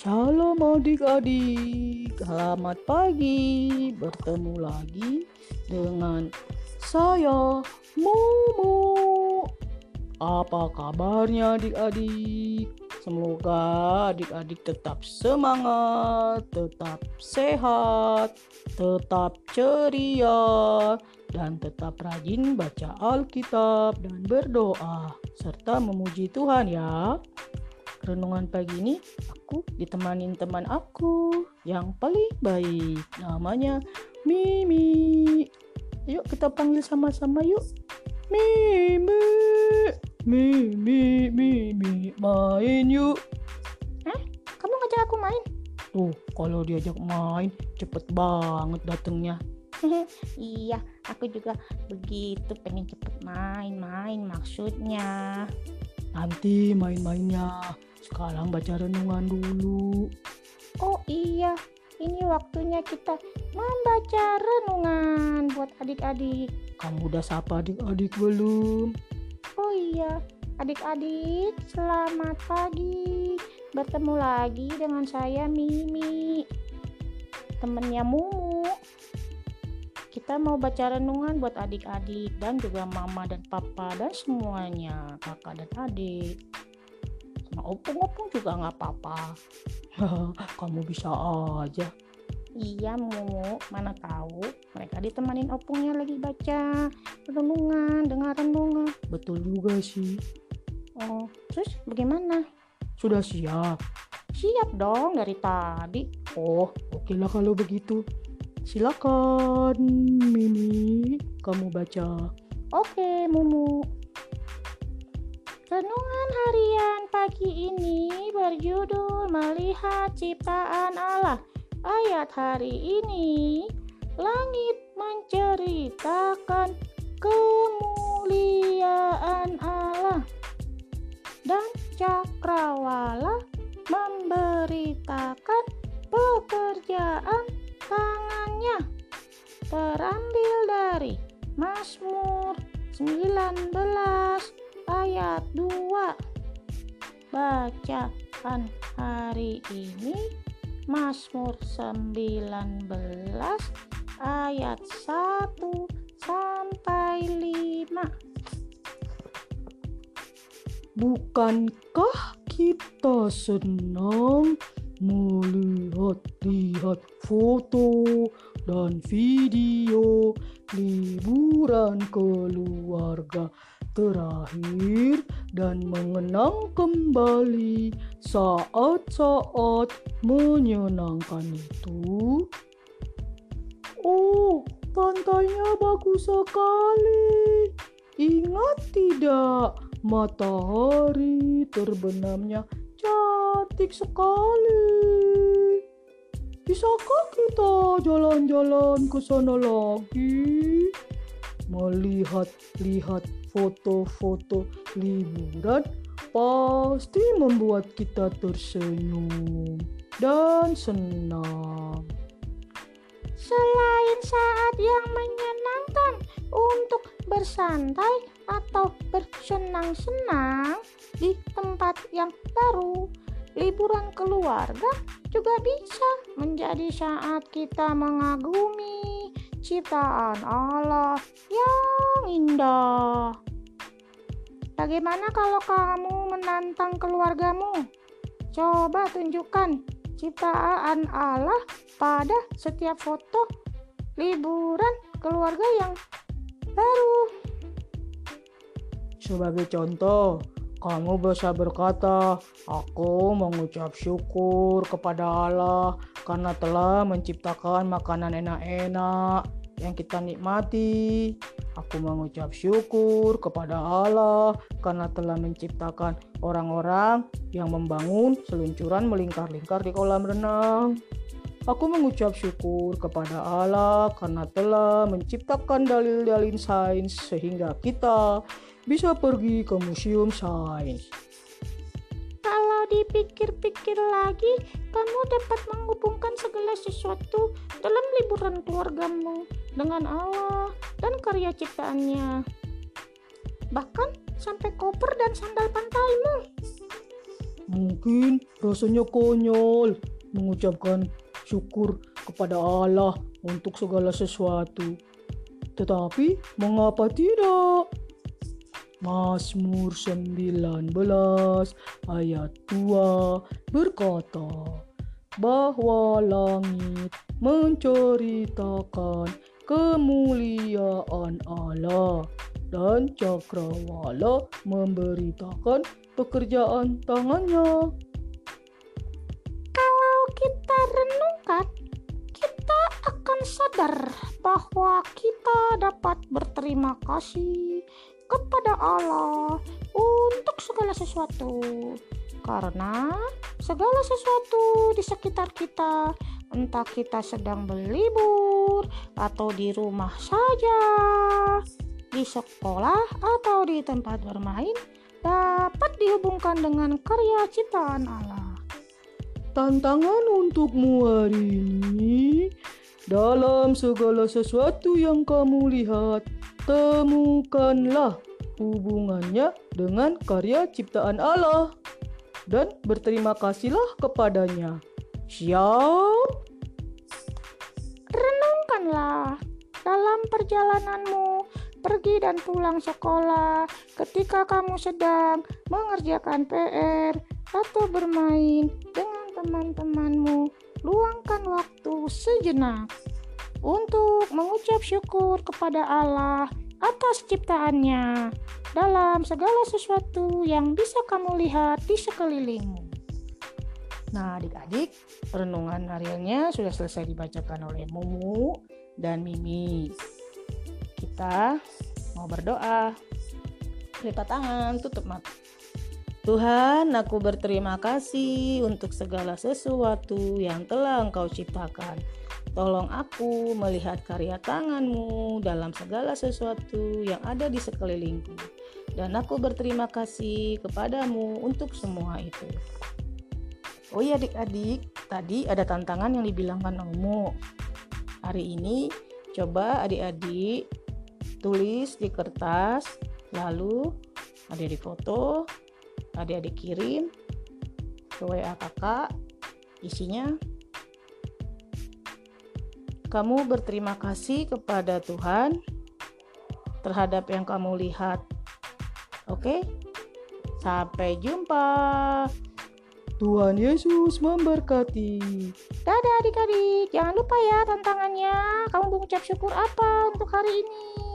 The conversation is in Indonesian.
Shalom adik-adik, selamat pagi. Bertemu lagi dengan saya Momo. Apa kabarnya adik-adik? Semoga adik-adik tetap semangat, tetap sehat, tetap ceria, dan tetap rajin baca Alkitab dan berdoa serta memuji Tuhan ya renungan pagi ini aku ditemanin teman aku yang paling baik. Namanya Mimi. Yuk kita panggil sama-sama yuk. Mimi. Mimi, Mimi, main yuk. Eh, kamu ngajak aku main? Tuh, kalau diajak main cepet banget datangnya. iya, aku juga begitu pengen cepet main-main maksudnya. Nanti main-mainnya sekarang baca renungan dulu. Oh iya, ini waktunya kita membaca renungan buat adik-adik. Kamu udah sapa adik-adik belum? Oh iya, adik-adik, selamat pagi. Bertemu lagi dengan saya Mimi, temennya Mumu. Kita mau baca renungan buat adik-adik dan juga mama dan papa dan semuanya, kakak dan adik. Sama opung-opung juga nggak apa-apa. Kamu bisa aja. Iya Mumu. Mana tahu mereka ditemanin opungnya lagi baca renungan dengar renungan. Betul juga sih. Oh terus bagaimana? Sudah siap. Siap dong dari tadi. Oh oke lah kalau begitu silakan Mimi. Kamu baca. Oke Mumu. Renungan harian pagi ini berjudul Melihat Ciptaan Allah. Ayat hari ini, langit menceritakan kemuliaan 19 ayat 2 Bacaan hari ini Mazmur 19 ayat 1 sampai 5 Bukankah kita senang melihat-lihat foto dan video liburan keluarga terakhir dan mengenang kembali saat-saat menyenangkan itu. Oh, pantainya bagus sekali. Ingat tidak, matahari terbenamnya cantik sekali. Bisakah kita jalan-jalan ke sana lagi? Melihat-lihat foto-foto liburan pasti membuat kita tersenyum dan senang. Selain saat yang menyenangkan untuk bersantai atau bersenang-senang di tempat yang baru, liburan keluarga juga bisa menjadi saat kita mengagumi ciptaan Allah yang indah. Bagaimana kalau kamu menantang keluargamu? Coba tunjukkan ciptaan Allah pada setiap foto liburan keluarga yang baru. Sebagai contoh, kamu bisa berkata, "Aku mengucap syukur kepada Allah karena telah menciptakan makanan enak-enak yang kita nikmati. Aku mengucap syukur kepada Allah karena telah menciptakan orang-orang yang membangun seluncuran melingkar-lingkar di kolam renang." Aku mengucap syukur kepada Allah karena telah menciptakan dalil-dalil sains sehingga kita bisa pergi ke museum sains. Kalau dipikir-pikir lagi, kamu dapat menghubungkan segala sesuatu dalam liburan keluargamu dengan Allah dan karya ciptaannya. Bahkan sampai koper dan sandal pantaimu. Mungkin rasanya konyol mengucapkan syukur kepada Allah untuk segala sesuatu. Tetapi mengapa tidak? Mazmur 19 ayat 2 berkata bahwa langit menceritakan kemuliaan Allah dan cakrawala memberitakan pekerjaan tangannya. Kalau kita renungkan, kita akan sadar bahwa kita dapat berterima kasih kepada Allah untuk segala sesuatu. Karena segala sesuatu di sekitar kita, entah kita sedang berlibur atau di rumah saja, di sekolah atau di tempat bermain, dapat dihubungkan dengan karya ciptaan Allah. Tantangan untukmu hari ini dalam segala sesuatu yang kamu lihat temukanlah hubungannya dengan karya ciptaan Allah dan berterima kasihlah kepadanya. Siap? Renungkanlah dalam perjalananmu pergi dan pulang sekolah ketika kamu sedang mengerjakan PR atau bermain dengan teman-temanmu. Luangkan waktu sejenak untuk mengucap syukur kepada Allah atas ciptaannya dalam segala sesuatu yang bisa kamu lihat di sekelilingmu. Nah, adik-adik, renungan hariannya sudah selesai dibacakan oleh Mumu dan Mimi. Kita mau berdoa. Lipat tangan, tutup mata. Tuhan, aku berterima kasih untuk segala sesuatu yang telah Engkau ciptakan. Tolong aku melihat karya tanganmu dalam segala sesuatu yang ada di sekelilingku. Dan aku berterima kasih kepadamu untuk semua itu. Oh iya adik-adik, tadi ada tantangan yang dibilangkan Omo. Hari ini coba adik-adik tulis di kertas, lalu adik-adik foto, adik-adik kirim ke WA kakak isinya kamu berterima kasih kepada Tuhan terhadap yang kamu lihat. Oke? Sampai jumpa. Tuhan Yesus memberkati. Dadah adik-adik. Jangan lupa ya tantangannya. Kamu mengucap syukur apa untuk hari ini